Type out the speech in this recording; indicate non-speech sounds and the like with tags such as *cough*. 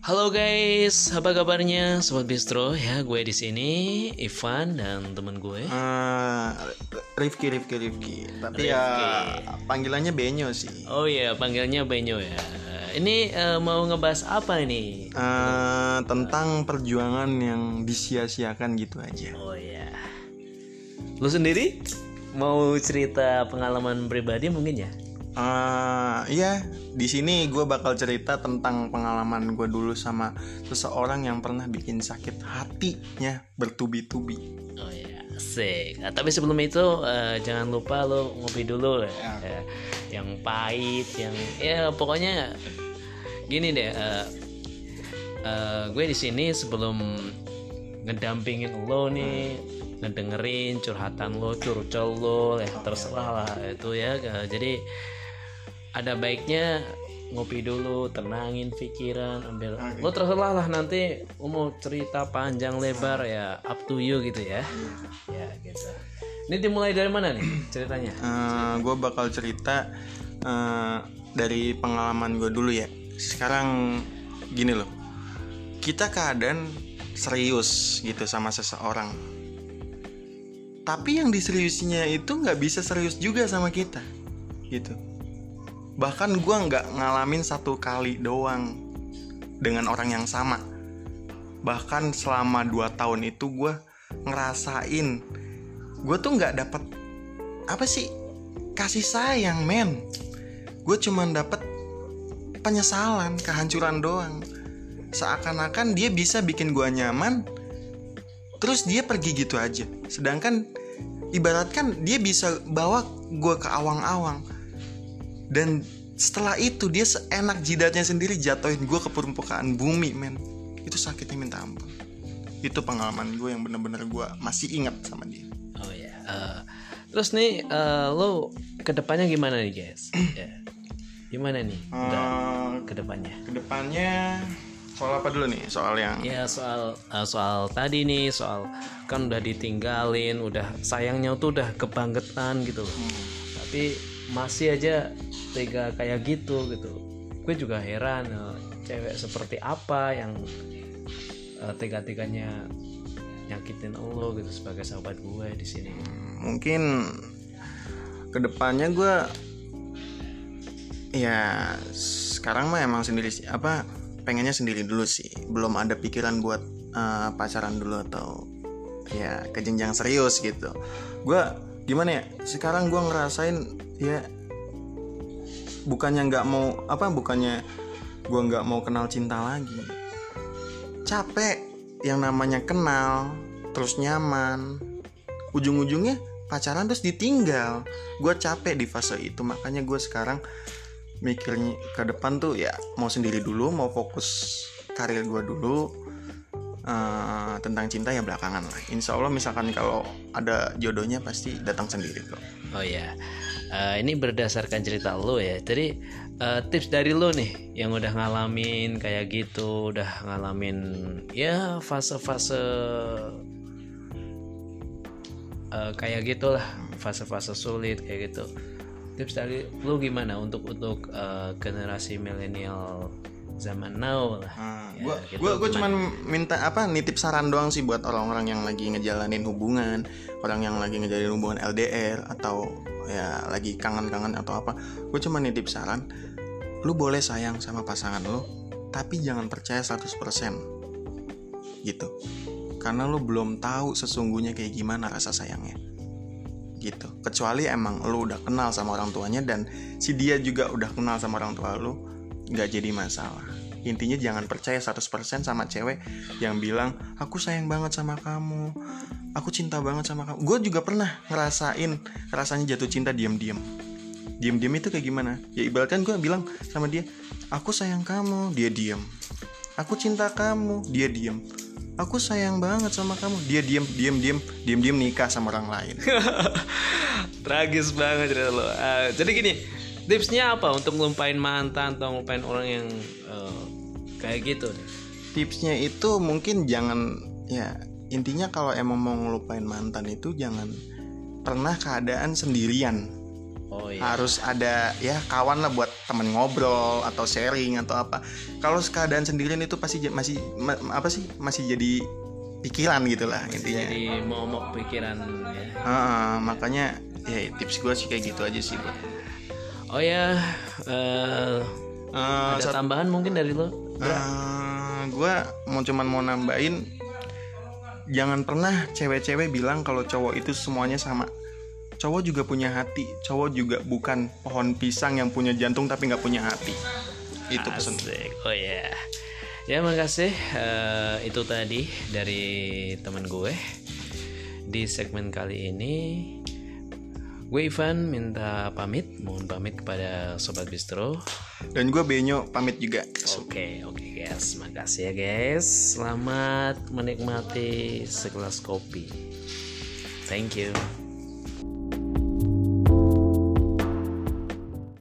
Halo guys, apa kabarnya Sobat Bistro? Ya, gue di sini Ivan dan temen gue. Eh, Rifki Rifki Rifki tapi ya panggilannya Benyo sih Oh iya, panggilnya Benyo ya. Ini eh, mau ngebahas apa ini? Eh, tentang perjuangan yang disia-siakan gitu aja Oh iya. Lu sendiri mau cerita pengalaman pribadi mungkin ya? Eh, iya di sini gue bakal cerita tentang pengalaman gue dulu sama seseorang yang pernah bikin sakit hatinya bertubi-tubi Oh iya, asik. Nah, tapi sebelum itu eh, jangan lupa lo ngopi dulu ya. Ya. Yang pahit, yang ya pokoknya gini deh. eh, eh, gue di sini sebelum ngedampingin lo nih, ngedengerin curhatan lo, curcol lo, ya terserah lah itu ya. Jadi ada baiknya ngopi dulu, tenangin pikiran, ambil lo terserah lah nanti lo mau cerita panjang lebar ya up to you gitu ya. Ya gitu. Ini dimulai dari mana nih ceritanya? gue bakal cerita eh, dari pengalaman gue dulu ya. Sekarang gini loh, kita keadaan serius gitu sama seseorang. Tapi yang diseriusinya itu nggak bisa serius juga sama kita, gitu. Bahkan gue nggak ngalamin satu kali doang dengan orang yang sama. Bahkan selama 2 tahun itu gue ngerasain gue tuh nggak dapet apa sih kasih sayang men. Gue cuman dapet penyesalan kehancuran doang. Seakan-akan dia bisa bikin gue nyaman terus dia pergi gitu aja. Sedangkan ibaratkan dia bisa bawa gue ke awang-awang dan setelah itu dia seenak jidatnya sendiri jatuhin gue ke permukaan bumi men itu sakitnya minta ampun itu pengalaman gue yang bener-bener gue masih ingat sama dia Oh ya. eh, terus nih eh, lo ke depannya gimana nih guys? *clears throat* Ya. Gimana nih? Udah Eh, ke depannya? ke depannya soal apa dulu nih soal yang Ya soal eh, soal tadi nih soal kan udah ditinggalin, udah sayangnya tuh udah kebangetan gitu loh. Tapi masih aja tega kayak gitu gitu. Gue juga heran eh, cewek seperti apa yang eh, tega-teganya nyakitin lo gitu sebagai sahabat gue di sini. mungkin ke depannya gue ya sekarang mah emang sendiri sih apa pengennya sendiri dulu sih belum ada pikiran buat eh, pacaran dulu atau ya ke jenjang serius gitu gue gimana ya sekarang gue ngerasain ya bukannya nggak mau apa bukannya gue nggak mau kenal cinta lagi. Capek yang namanya kenal terus nyaman. Ujung-ujungnya pacaran terus ditinggal. Gue capek di fase itu makanya gue sekarang mikirnya ke depan tuh ya mau sendiri dulu mau fokus karir gue dulu Eh, tentang cinta ya belakangan lah. Insya Allah misalkan kalau ada jodohnya pasti datang sendiri kok Oh ya, Eh, ini berdasarkan cerita lo ya. Jadi eh, tips dari lo nih yang udah ngalamin kayak gitu, udah ngalamin ya fase-fase eh, kayak gitulah, fase-fase sulit kayak gitu. Tips dari lo gimana untuk untuk eh, generasi milenial zaman now lah? Ya, gue gitu, cuman minta apa nitip saran doang sih buat orang-orang yang lagi ngejalanin hubungan orang yang lagi ngejalanin hubungan LDR atau ya lagi kangen-kangen atau apa. Gue cuma nitip saran lu boleh sayang sama pasangan lu tapi jangan percaya 100% gitu. Karena lu belum tahu sesungguhnya kayak gimana rasa sayangnya. Gitu. Kecuali emang lu udah kenal sama orang tuanya dan si dia juga udah kenal sama orang tua lu nggak jadi masalah. Intinya jangan percaya 100% sama cewek yang bilang aku sayang banget sama kamu. Aku cinta banget sama kamu. Gue juga pernah ngerasain rasanya jatuh cinta diam-diam. Diam-diam itu kayak gimana? Ya ibaratkan gue bilang sama dia aku sayang kamu. Dia diam. Aku cinta kamu. Dia diam. Aku sayang banget sama kamu. Dia diam diam diam diam diam nikah sama orang lain. *laughs* Tragis banget cerita. Ah, jadi gini, tipsnya apa untuk ngelupain mantan atau ngelupain orang yang eh, kayak gitu? nih? tipsnya itu mungkin jangan ya intinya kalau emang mau ngelupain mantan itu jangan pernah keadaan sendirian oh, iya. harus ada ya kawan lah buat temen ngobrol atau sharing atau apa kalau keadaan sendirian itu pasti masih ma, apa sih masih jadi pikiran gitulah intinya jadi momok pikiran ya uh, makanya ya tips gue sih kayak gitu aja sih buat oh ya uh, uh, ada tambahan mungkin dari lo? Uh, gue mau cuman mau nambahin jangan pernah cewek-cewek bilang kalau cowok itu semuanya sama. Cowok juga punya hati cowok juga bukan pohon pisang yang punya jantung tapi nggak punya hati. Itu pesan. Oh ya yeah. ya makasih. Uh, itu tadi dari teman gue. Di segmen kali ini gue Ivan minta pamit mohon pamit kepada sobat bistro. Dan gue Benyo pamit juga. Oke okay, oke okay, guys. Makasih ya guys. Selamat menikmati segelas kopi. Thank you